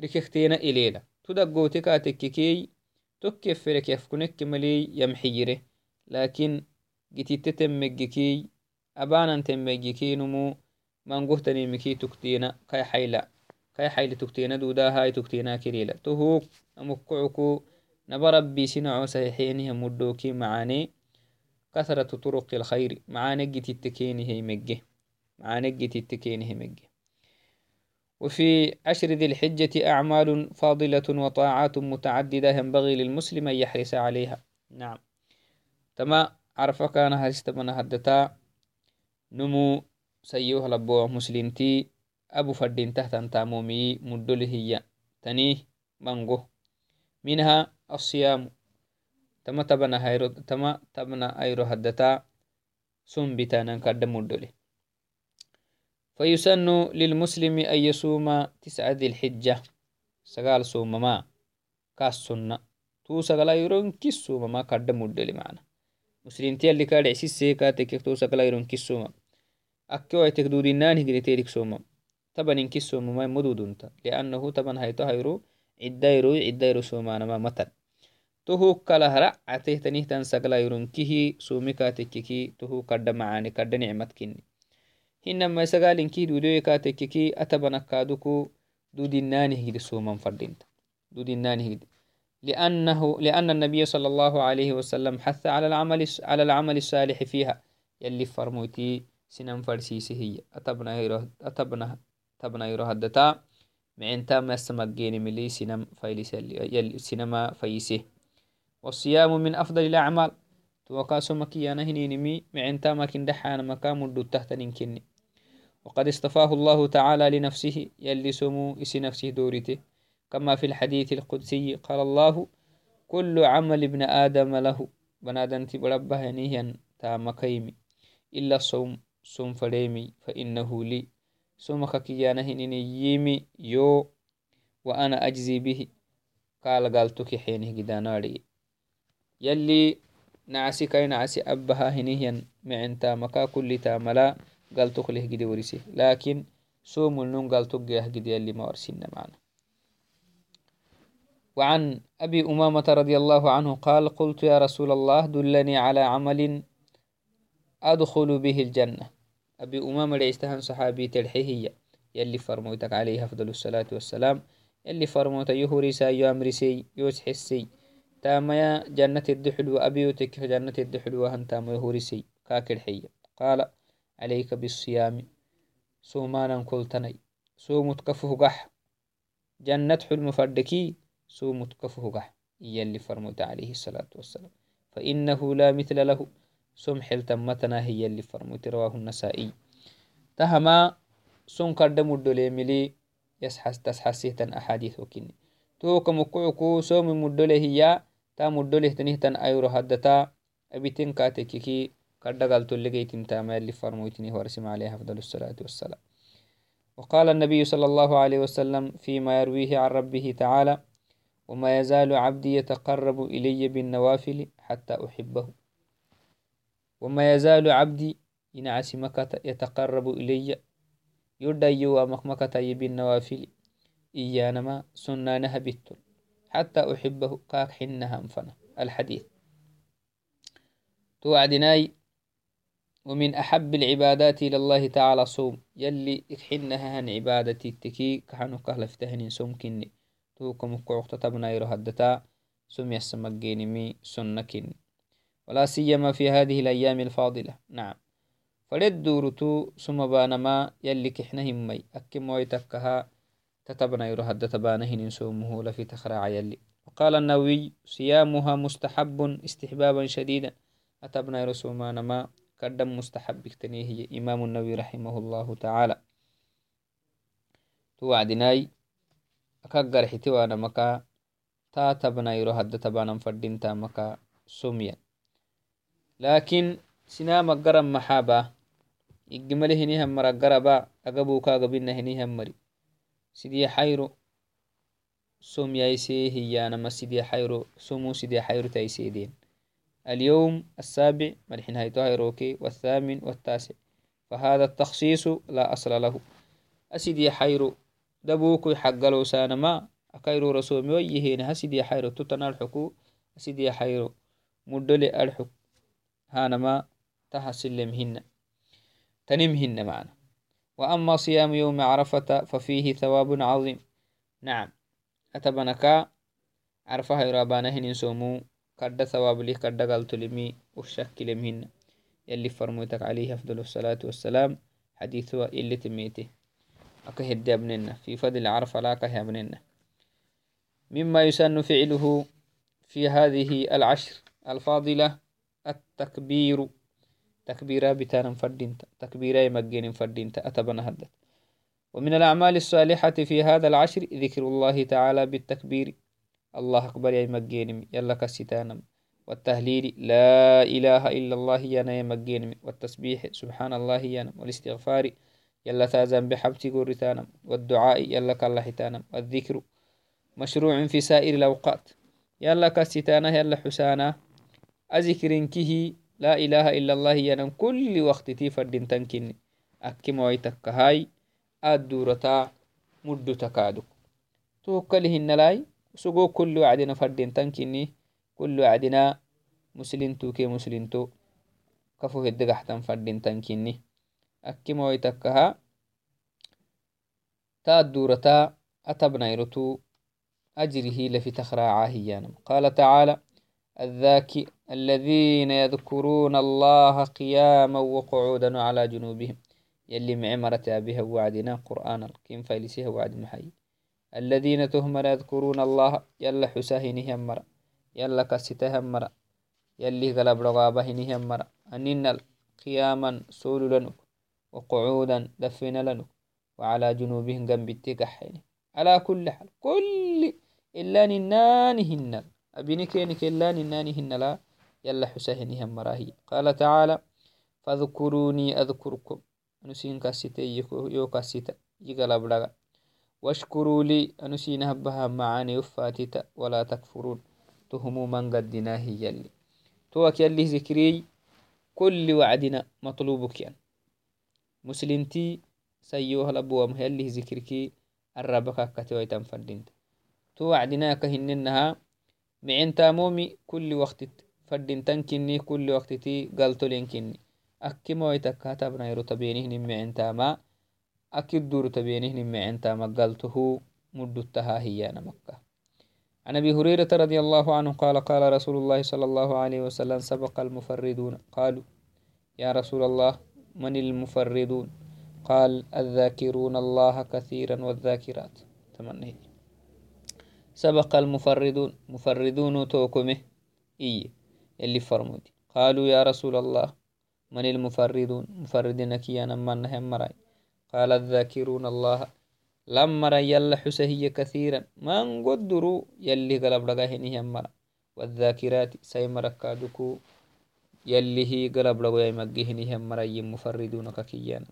ركختينا إليلا. تدقوتك أتككي تكيف فرك يفكنك ملي يمحيره لكن جتيت تمجكي أبانا تمجكي نمو منقه تنيمكي تكتينا كاي حيلا. كاي حيل تكتينا دودا هاي تكتينا كريلا تهوك أمكعكو نبربي سنعو سيحينه مدوكي معاني كثرة طرق الخير. معاني جت التكينه مجه معاني جت التكينه مجه وفي عشر ذي الحجة أعمال فاضلة وطاعات متعددة ينبغي للمسلم أن يحرص عليها. نعم. تما عرفك أنا هستمنا هدتا نمو سيوه لبوه مسلمتي أبو فردين تحت تامومي مدله هي تنيه منغو. منها الصيام. تما تبنا هيرو تما تبنا أيرو هدتا سم بتانا قدم الدولي فيسن للمسلم أن يصوم تسعة ذي الحجة. سقال صوم ما؟ كاس سنة. تو سقال يرون كيس صوم ما؟ قدم الدولي معنا. مسلم تيالي كاد عسيس سيكا تكيك تو سقال يرون كيس صوم. أكيو ايتك دودين هجري تيرك صوم. تبن إن كيس صوم ما مدودونتا لأنه تبن هيتو هيرو عدايرو عدايرو صومانما متن. tuhu kala haracateh tanihtan saglayrunkihi sumikatekkiki tuhu kadda macaani kadda nicmatkini hinama sagalinkih dudoyekatekkiki atabanakaduku dudinanihgidi suman fadinta dudinanihgidi لأنه لأن النبي صلى الله عليه وسلم حث على العمل على العمل الصالح فيها. يلي فرموتي سنن فرسيسه هي. أتبنا يرو أتبنا تبنا يرو هدتا. معنتا ما السمجين ملي سينم سينما فيسه والصيام من أفضل الأعمال. توكاسو مكيانا هنينمي معنتا ما كندحانا مكان مدو تحت ننكني. وقد اصطفاه الله تعالى لنفسه يلي سمو إسي نفسه دورته. كما في الحديث القدسي قال الله كل عمل ابن آدم له. بنادن تبربه نيهن تامكيمي إلا الصوم صوم فريمي فإنه لي. صومك كيانا هنيني يو. وأنا أجزي به. قال قالتك حينه قداناري يلي نعسي كاي نعسي أبها هنيهن معنتا مكا كل تاملا قالتك جاه قدي يلي ما ورسينا معنا. وعن أبي أمامة رضي الله عنه قال قلت يا رسول الله دلني على عمل أدخل به الجنة. أبي أمامة ليستهن صحابي تلحيه يلي فرموتك عليه أفضل الصلاة والسلام. يلي فرموت يهوريسا يامرسي يوس حسي تاميا جنة الدحل وأبيوتك جنة الدحل وهن تام يهوريسي كاكل حية قال عليك بالصيام. سومانا كلتني سومت كفه قح. جنة حلم فردكي سومت كفه قح. يلي فرموت عليه الصلاة والسلام. فإنه لا مثل له. سم حلتمتنا هي اللي فرموت رواه النسائي. تهما سن كرد مدولي ملي يسحس تسحسيتن أحاديث وكني توك مكوكو سوم مدولي هي. تا مدولي تنهتن أيرو هدتا. أبيتن كاتككي كرد قالت اللي تاما اللي فرموتني ورسم عليه أفضل الصلاة والسلام. وقال النبي صلى الله عليه وسلم فيما يرويه عن ربه تعالى وما يزال عبدي يتقرب إلي بالنوافل حتى أحبه. وما يزال عبدي ينعس مكة يتقرب إلي يدعي ومكمكة بالنوافل إيانما سنانها بيت حتى أحبه كاك حنها أنفنا. الحديث. توعدناي ومن أحب العبادات إلى الله تعالى صوم. يلي إحنها هن عبادتي تكي كحنو كهلفتهن صوم كني. توكم كوكتا تبنا يرو هدتا سم يسمجينمي سنة كني. ولا سيما في هذه الأيام الفاضلة. نعم. فرد دورتو سما بانما يلي كحنا همي. أكم ويتكها تتبنا يرهد تبانهن سومه لفي تخراع يلي. وقال النووي صيامها مستحب استحبابا شديدا. أتبنا يرسومان ما kadhan mustaxabigtanehiye imaamu nawi raximah llahu tacaala tu wacdinai aka garxitiwana maka taa tabnairo hadda tabanan fadinta maka somyan. Lakin sinama garan maxaaba igimale hinihammara garaba agabukaagabina hinihammari sidi xayro somyaisee hiyaanama sidii xayro somuu sidii xayro اليوم السابع مرحين هايتو هيروكي والثامن والتاسع. فهذا التخصيص لا أصل له. أسيدي حيرو دبوكو حقلو سانما أكيرو رسومي ويهين هسيدي حيرو تتنا الحكو أسيدي حيرو مدلي الحكو هانما تحسلمهن تنمهن معنا. وأما صيام يوم عرفة ففيه ثواب عظيم. نعم أتبنكا عرفها يرابانهن سومو. كرد ثواب لي كرد قلت لمي وشكلمهن يلي فرموتك عليه أفضل الصلاة والسلام حديث اللي تميته أكهد ابننا في فضل عرفة لا كه ابننا مما يسن فعله في هذه العشر الفاضلة التكبير. تكبيرا بتانا فردينتا تكبيرا يمجين فردينتا أتبنا هدت. ومن الأعمال الصالحة في هذا العشر ذكر الله تعالى بالتكبير. الله أكبر يا مجين يلا كستانم والتهليل لا إله إلا الله يانا يمجين والتسبيح سبحان الله يانا والاستغفار يلا تازم بحبتي قرتانم والدعاء يلا كالله والذكر مشروع في سائر الأوقات. يلا كستانا يلا حسانا. أذكرنكه لا إله إلا الله ينم كل وقت تي فردين تنكني. أكي مويتك هاي الدورتا مدو تكادو. توكلهن لاي. سقو كل وعدنا فردين تنكني كل وعدنا مسلم توكي مسلم تو. كفو هدقحتن فردين تنكني أكي مويتك ها تا الدورتا أتبنا يرتو أجره لفي تخراعاه يانم قال تعالى الذاكي الذين يذكرون الله قياما وقعودا على جنوبهم. يلي معمرة بها وعدنا قرآن كيم فايلسيها وعد محي الذين تهمر يذكرون الله يلا حساهنه مرة يلا كسته مرة يلي قلب رغابه مرة أننا قياما سول لنك وقعودا دفن لنك وعلى جنوبهم جنب التكحين على كل حال كل إلا ننانهن أبنكينك إلا ننانهن لا يلا حساهنهم مراهي قال تعالى فاذكروني أذكركم. أنسين كاسيتي يو كاسيتا يقلب لغا واشكروا لي أنسين هبها معاني وفاتتا ولا تكفرون. تهموا من قدنا هي يلي. توك يلي ذكري كل وعدنا مطلوبك يعني مسلمتي سيوها لبوام يلي ذكركي الربكة كتويتم فردينت تو وعدناك هننها معين تامومي كل وقت فردينتن كني كل وقت تي قلتو لين كني أكي مويتك كتبنا يرو معين تاما. تاما قلته مدتها هي مكة. عن أبي هريرة رضي الله عنه قال قال رسول الله صلى الله عليه وسلم سبق المفردون. قالوا يا رسول الله من المفردون؟ قال الذاكرون الله كثيرا والذاكرات. تمنى سبق المفردون. مفردون توكمه. إيه اللي فرمودي. قالوا يا رسول الله من المفردون؟ مفردين كيانا من نهم مراي قال الذاكرون الله. لما يلا حسهي كثيرا. ما نقدروا يلي قلب رقاه مرا والذاكرات سيمرأ كادوكو. يلي هي قلب رقاه يمقه مرا مفردون كيانا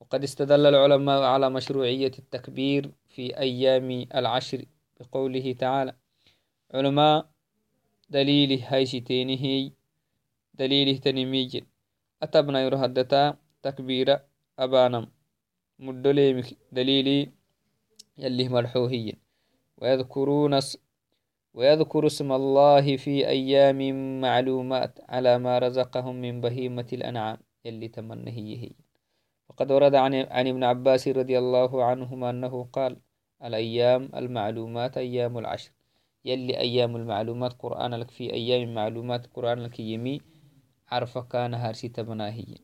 وقد استدل العلماء على مشروعية التكبير في أيام العشر بقوله تعالى. علماء دليل هايشتينه دليله تنميج أتبنا يرهدتا تكبير أبانم. مدليمك دليلي يلي مرحوهي ويذكرون ويذكر اسم الله في أيام معلومات على ما رزقهم من بهيمة الأنعام. يلي تمنهي هي. وقد ورد عن, عن ابن عباس رضي الله عنهما أنه قال الأيام المعلومات أيام العشر يلي أيام المعلومات قرآن لك في أيام معلومات قرآن لك يمي عرف كان هارسي تبناهي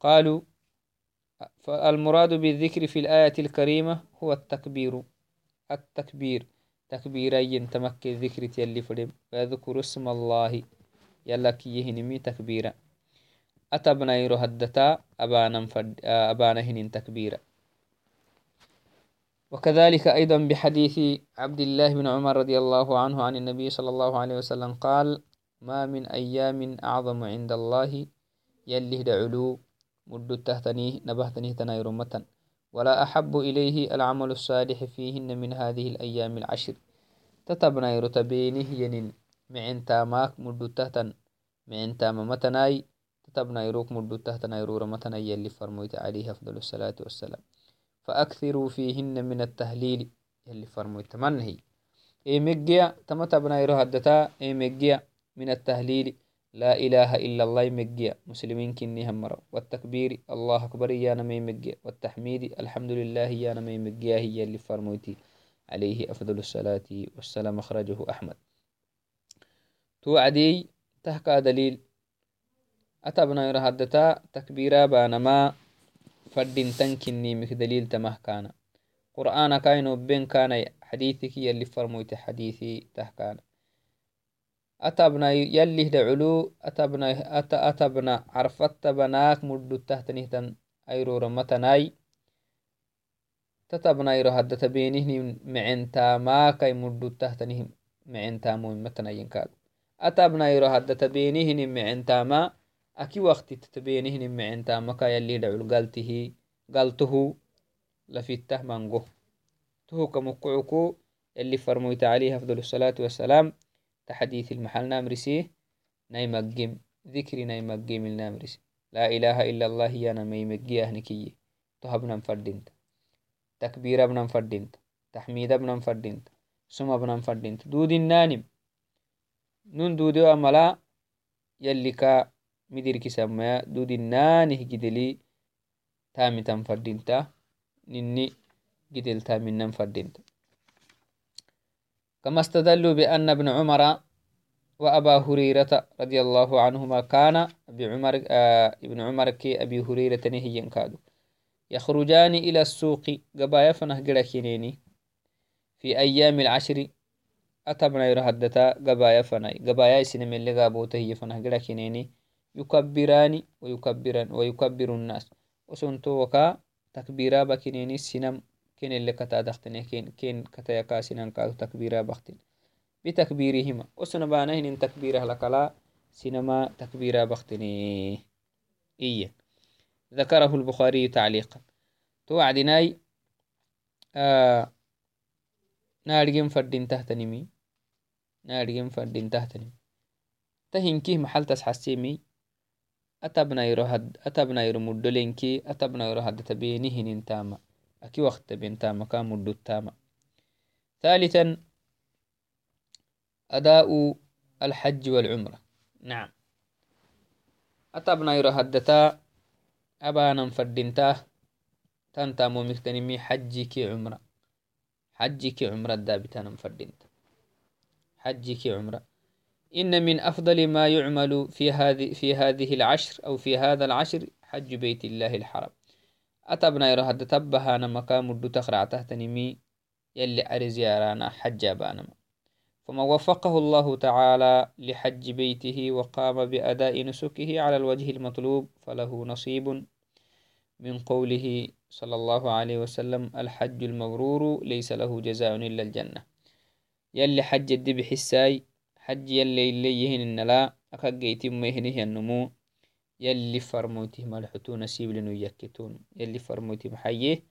قالوا فالمراد بالذكر في الآية الكريمة هو التكبير. التكبير. تكبيري تمكي الذكر يلي فريم ويذكر اسم الله. يلا يهنمي تكبيرا. أتبنا يرو هدتا. أبانا, فد... أبانا هنين تكبيرا. وكذلك أيضا بحديث عبد الله بن عمر رضي الله عنه عن النبي صلى الله عليه وسلم قال ما من أيام أعظم عند الله. يلي دعلو مد تهتنيه نبهتنيه تناير متن. ولا أحب إليه العمل الصالح فيهن من هذه الأيام العشر. تتبنا يرتبينه ينين معن تاماك مد تهتن معن تام متناي. تتبنا يروك مد تهتن يرور متناي يلي فرميت عليه أفضل الصلاة والسلام. فأكثروا فيهن من التهليل يلي فرميت منهي. إيه مجيا تمتبنا يرو هدتا إيه مجيا من التهليل. لا إله إلا الله يمجيا مسلمين كني همرا والتكبير الله أكبر يا نمي مجيا والتحميد الحمد لله يا نمي مجيا هي اللي فرموتي عليه أفضل الصلاة والسلام أخرجه أحمد. توعدي تهكا دليل. أتبنا يرى هدتا تكبيرا بانما فردين تنكني مك دليل تمه كان قرآن كاينو بين كان حديثك يلي فرموتي حديثي تهكانا. تبينه معن تاما كي مدو تهتنه معن تامو متنا ينكاد أتبنا يرو هدى تبينه معن تاما أكي وقت تتبينه معن تاما كي يلي دعلو قالته قالته لفته منغو تهو كمقعكو اللي فرمويت عليه أفضل الصلاة والسلام. تحديث المحل نامرسيه نايمقم ذكري نايمقم النامرس لا إله إلا الله يا نمي مقيا هنكي تهبنا مفردنت تكبير ابنا مفردنت تحميد ابنا مفردنت سم ابنا مفردنت دود النانم. نون دودو أملا يلي كا مدير سمايا دود النانه جدلي تامي تنفردنتا نني جدل تامي ننفردنتا كما استدلوا بأن ابن عمر وأبا هريرة رضي الله عنهما كان بعمر آه ابن عمر كي أبي هريرة نهي كادو يخرجان إلى السوق قبايا فنه كنيني في أيام العشر أتبنا يرهدتا قبايا فناي قبايا سنم اللي قابوته هي فنه يكبران ويكبران ويكبر الناس. وسنتو وكا تكبيرا بكنيني سنم كين اللي كتا دختني كين كين كتا يكاسنان كاتو تكبيرا بختن بتكبيرهما وسن بانهن تكبيره لكلا سينما تكبيرا بختني إيه ذكره البخاري تعليقا. توعدناي آه نارجم فردين تهتنمي نارجم فردين تهتنمي تهنكيه محل تسحسيمي أتبنا يرهد أتبنا يرمدلينكي أتبنا يرهد تبينهن تاما. وقت تبين تاما ثالثا أداء الحج والعمرة. نعم. أتبنا يرهدتا أبانا فردنتا تنتا مومكتنمي حجك عمرة. حجك عمرة دابتانا فردنتا حجك عمرة. إن من أفضل ما يعمل في هذه في هذه العشر أو في هذا العشر حج بيت الله الحرام. مدو تخرع تحت نمي يلي أرزي أرانا حج بانما فمن وفقه الله تعالى لحج بيته وقام بأداء نسكه على الوجه المطلوب فله نصيب من قوله صلى الله عليه وسلم الحج المبرور ليس له جزاء إلا الجنة. يلي حج الدب حساي حج يلي اللي يهن النلا أكاقيت مهنه النمو. يلي فرموته نسيب لنو يكتون. يلي فرموته محيه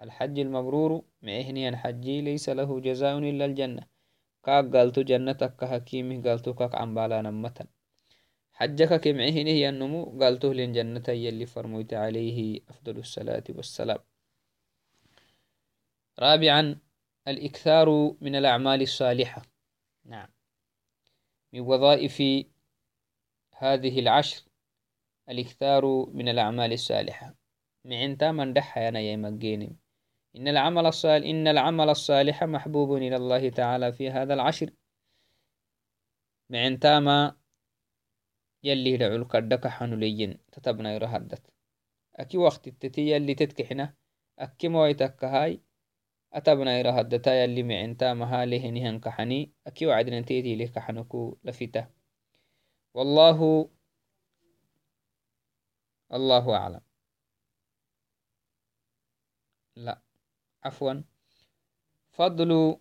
الحج المبرور معهني الحج ليس له جزاء إلا الجنة. kaak galto jannataka hakimih galto kak cambalanamatan حجك كم عهنه ينمو قالته لين جنة يلي فرميت عليه أفضل الصلاة والسلام. رابعا الإكثار من الأعمال الصالحة. نعم. من وظائف هذه العشر الإكثار من الأعمال الصالحة. معنتا من دحى أنا يا مجيني. إن العمل الصالح إن العمل الصالح محبوب إلى الله تعالى في هذا العشر. معن تاما يلي رعول كردك حنوليين تتبنا يرهدت أكي وقت التتي يلي تتكحنا. أكي مويتك هاي أتبنا يرهدتا يلي معن تاما هاله نهن كحني. أكي وعدنا تيتي لك حنكو لفتا والله الله أعلم. لا عفوا. فضل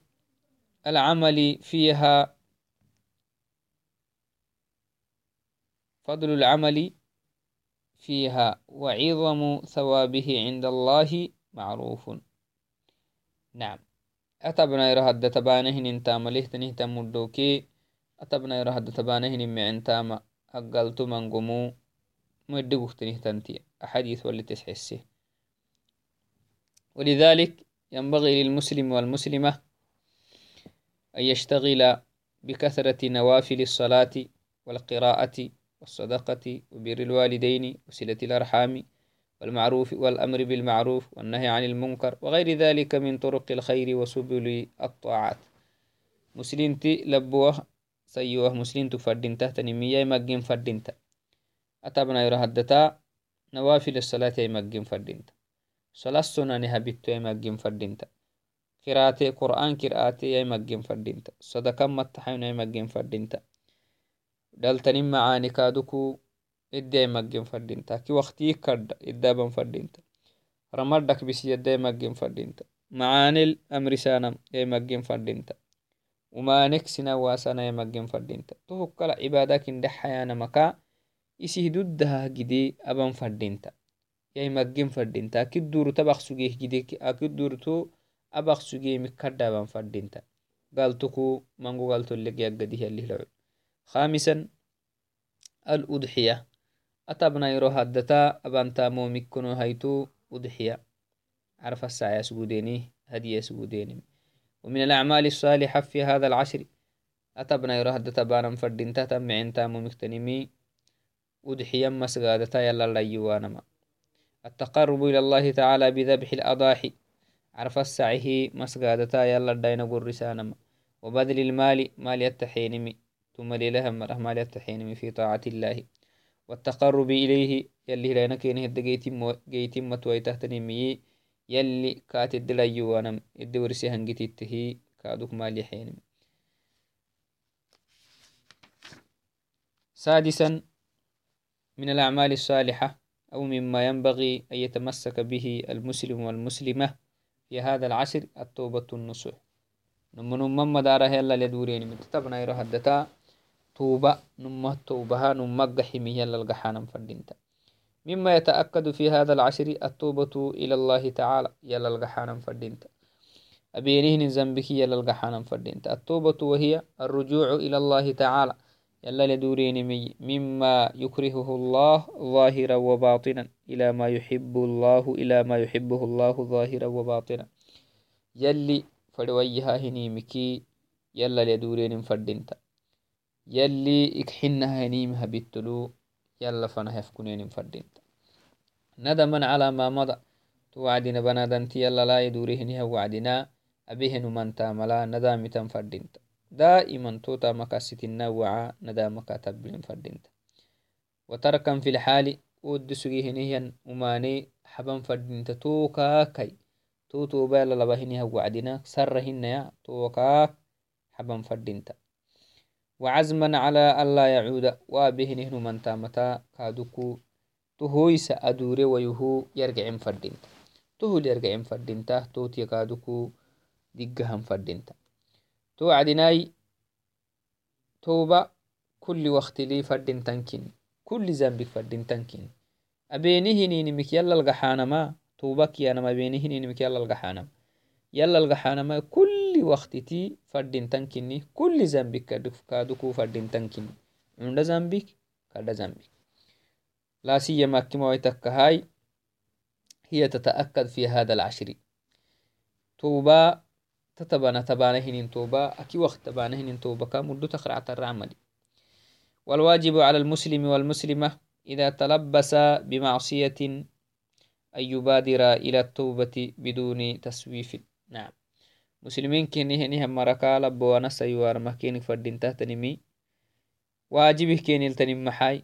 العمل فيها فضل العمل فيها وعظم ثوابه عند الله معروف. نعم. أتبنا يرهد تبانهن انتا مليهتنه تمدوكي أتبنا يرهد تبانهن معن تاما أقلت من قمو مدقوختنه تنتي أحاديث واللي تسحسه ولذلك ينبغي للمسلم والمسلمة أن يشتغل بكثرة نوافل الصلاة والقراءة والصدقة وبر الوالدين وصلة الأرحام والمعروف والأمر بالمعروف والنهي عن المنكر وغير ذلك من طرق الخير وسبل الطاعات. مسلمتي لبوه سيوه مسلم تفردين تحت نمية مجين فردينتا يرهدتا نوافل الصلاة مجين فردينتا salasonani habitto yamaggin fadinta kirate qur'an kir'ate yaimaggin fadinta sadakan mattaxayno yaimaggin fadinta daltanin macaani kaaduku iddi yaimaggin fadinta ki waktii kadda iddaban fadinta ramadak bisiyadda yaimaggin fadinta macaanil amrisanam yaimaggin fadinta umanek sina wasana yaimaggin fadinta tuhukkala cibaadakin dhexayanamaka isih duddaha gidi aban fadinta. Yai maggin fadinta. Akid duruta abaq gide sugemi kaddaban fadinta. Galtuku mango galtoleg yaggadih yallihlacu خامسا الأضحية أتبنا يرو هدتا أبانتا مومكنو هيتو أضحية عرف الساعة سجوديني هدية سجوديني ومن الأعمال الصالحة في هذا العشر أتبنا يرو هدتا بانا فردينتا تمعين تامو مسغادتا يلا ليوانما التقرب إلى الله تعالى بذبح الأضاحي. عرف السعه مسقادتا يلا داينا قرسانما وبذل المال مال يتحينمي ثم لله مرة مال يتحينمي في طاعة الله. والتقرب إليه يلي هلانا كينه هدا جيتم متوي تحتنمي يلي كات الدليو وأنا الدورسي هنجتي التهي كادوك مالي حين سادسا من الأعمال الصالحة أو مما ينبغي أن يتمسك به المسلم والمسلمة في هذا العصر التوبة النصوح. نمو نمم مداره يلا لدورين من تتبنا هدتا. توبة نمه توبها نمق حمي يلا القحانا فردينتا. مما يتأكد في هذا العشر التوبة إلى الله تعالى. يلا القحانا فردينتا. أبينهن ذنبك يلا القحانا فردينتا. التوبة وهي الرجوع إلى الله تعالى. يلا لدورين مي مما يكرهه الله ظاهرا وباطنا إلى ما يحب الله إلى ما يحبه الله ظاهرا وباطنا. يلي فدويها هنيمكي يلا لدورين فردينتا يلي إكحنها هنيمها بالتلو يلا فنها يفكنين فردينتا ندما على ما مضى. توعدنا بنادنتي يلا لا يدوريهنها وعدنا. أبيهن من تاملا ندامتا فردينتا دائما توتا مكاستنا وعا ندامك تبلين فردينتا وتركا في الحال ود سجيهنيا وماني حبن فردينتا توكا كي تو توبا للبهنها وعدنا سرهن يا توكا حبن فردينتا وعزما على ألا يعود وابهنه من تامتا كادوكو تهويس أدوري ويهو يرجع فردينتا تهو يرجع فردينتا توتي كادوكو دقهم فردينتا. توعدناي توبة كل وقت لي فردين تنكين كل ذنبك فردين تنكين أبيني هنينمك يلا القحانما توبك يا نما بيني هنينمك يلا القحانما يلا القحانما كل وقت تي فردين تنكيني كل ذنبك كادوكو فردين تنكيني عند ذنبك كاد ذنبك لا سيما كما هاي هي تتأكد في هذا العشر. توبة تتبانا تبانا هنين توبا أكي وقت تبانا هنين توبا كمدو تخرع الرعمل والواجب على المسلم والمسلمة إذا تلبس بمعصية أن يبادر إلى التوبة بدون تسويف. نعم. مسلمين كيني هني هم مركا لبوانا سيوار مكينك فردين تهتنمي. واجبه كيني التنم محاي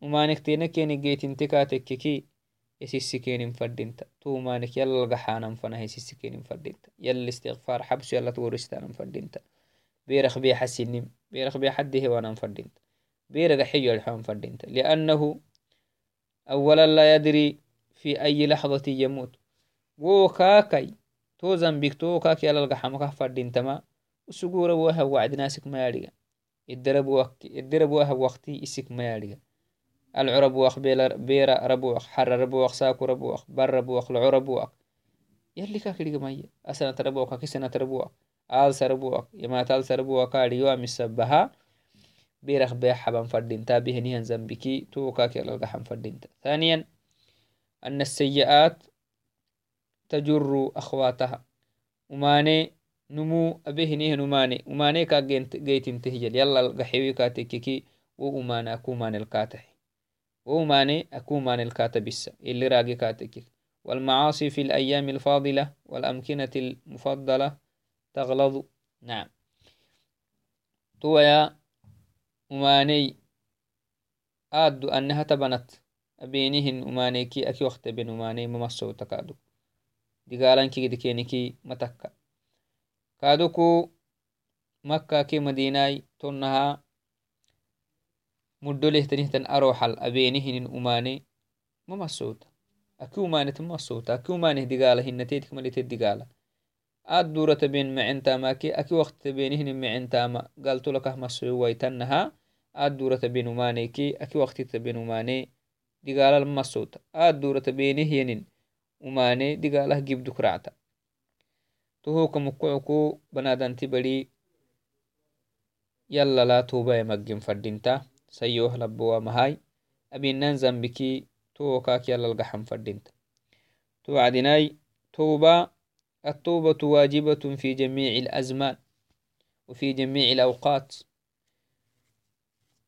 وما نكتين كيني جيت انتكاتك كي يسيسكين فردينتا تومانك يلا القحانا فنا يسيسكين فردينتا يلا استغفار حبس يلا تورستانا فردينتا بيرخ بي حسنم بيرخ بي حده وأنا فردينتا بيرخ حيو الحوم فردينتا لأنه أولا لا يدري في أي لحظة يموت. وكاكي تو زنبك تو كاكي يلا القحامك فردينتا ما. وسقورة وها وعد ناسك ما ياريغا الدرب وقتي الدرب وها وقتي اسك ما ياريغا العرب وخ بيرا ربوخ حر ربوخ ساكو ربوخ بر ربوخ العو ربوخ. يلي كاكريغ مايا أسنة ربوخ كسنة ربوخ. آلس ربوخ. يما تالس ربوخ كاريو مسبها بيرخ بيح حبا فردينتا بهنيهن زنبكي. تو كاكي الغحن فردينتا ثانيا أن السيئات تجر أخواتها. وماني نمو أبهنيه نماني وماني. كا جيت انتهجل يلا الغحيوي كاتككي. وأمانا كومان الكاتح وماني أكومان الكاتبسة اللي راقي كاتك والمعاصي في الأيام الفاضلة والأمكنة المفضلة تغلظ. نعم. تويا أماني آدو أنها تبنت. أبينهن أمانيكي أكي وقت بين أماني ممسو تكادو. دقالان كي دكينيكي متكا. كادوكو مكة كي مديناي تنها mudolehtanihtan aroxal abenihinin umane mamasota aki umanet mamasota aki umaneh digala hinatetik malitet digala ad durata ben mecentamake aki waqtita benihinin mecentama galtolakah masoyo waitanaha ad durata ben umaneke aki waqtita ben umane digalal masota ad durata benihyenin umane digalah gibdukracta tohoka mukoco banadanti bari yalala tobaye maggin fadinta sayoh labowa abinan zambiki يلا القحم فردينت. توعدناي توبة. التوبة واجبة في جميع الأزمان وفي جميع الأوقات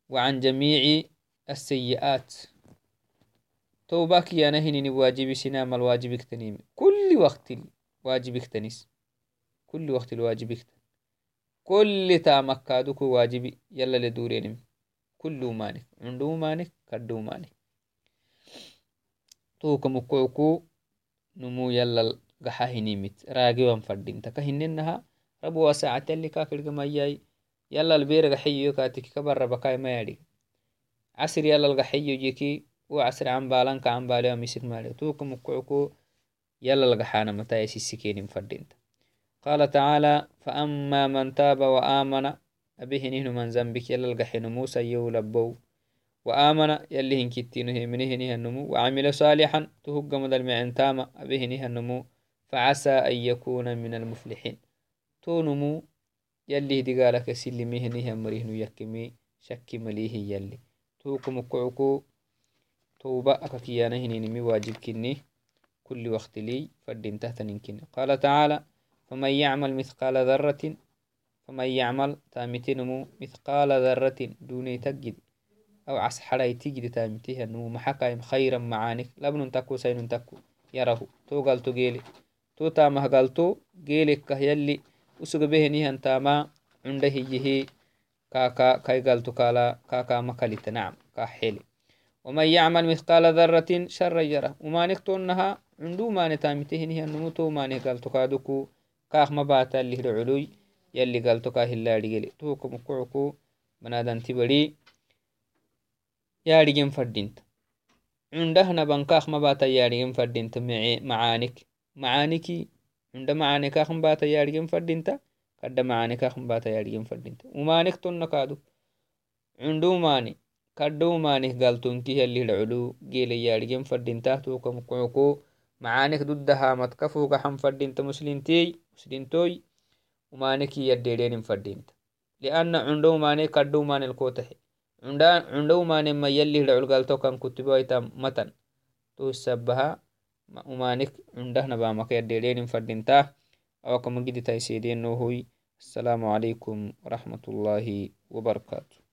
وعن جميع السيئات. توباك يا نهني واجب سنام الواجب اكتنيم. كل وقت واجب اكتنس كل وقت الواجب كل تامك كادوك واجبي يلا لدورين kulluumaanik cundhuumaanik kaddhuumaanik tuukamukoyku numuu yalal gaxa hinimit raagiwan fadhinta kahinenaha rabuwa saacati ali kakirgamayai yalal beera gaxeyo kaatiki kabarabakai mayadig casir yalal gaxeyo yiki wo casir cambaalanka cambaalewa misik maade tuukamukoyku yalal gaxaana mataya sisikenin fadhinta qaala tacaala faama man taaba wa ذنبك يلا القحين موسى يولبو وآمن يلي هن كتينه منه نها النمو. وعمل صالحا تهج مدل معن تاما أبيه نها النمو فعسى أن يكون من المفلحين. تو نمو يلي دي قالك مهنه مريه يكمي شك مليه يلي. توكم كعكو توبة أككيانه نمي واجب كني. كل وقت لي فردين تحت ننكن قال تعالى فمن يعمل مثقال ذرة فمن يعمل تامتنمو مثقال ذرة دون تجد أو عس حراي تجد تامتها نمو محكايم خيرا معانك. لبن تكو سين تكو يره تو قال تو جيلي. تو تامه قال تو جيلك كهيلي وسوق به نيهن تاما عنده يهي. كاكا كاي قال تو كالا كاكا مكاليت نعم كاحيلي ومن يعمل مثقال ذرة شر يره. وما نكتونها عندو ما نتامته نيهن نمو تو ما رجلي توكم كوكو بنادن تبري yaadhigen fadinta cundahna bankakh mabata yaadhigen fadinta macaanik macaaniki cunda macaanikakh mbata yaadhigen fadinta kadda macaanikakh mbata yaadhigen fadinta umaanik tonna kaadu cundumani kaddoumaanih galtonki yalihda culu geele yaadhigen fadinta tukamkucuku macaanik duddahamadka fugaxan fadinta muslimtey muslimtoy umaaniki yaddeedhenin fadinta lianna cundoumaane kaddoumaaneilkotahe cundaumanema yalihda culgaltokan kutubaita matan tusabaha umanik cundahnabamaka yadedenin fadinta awaka magiditaisedenohoy السلام عليكم ورحمة الله وبركاته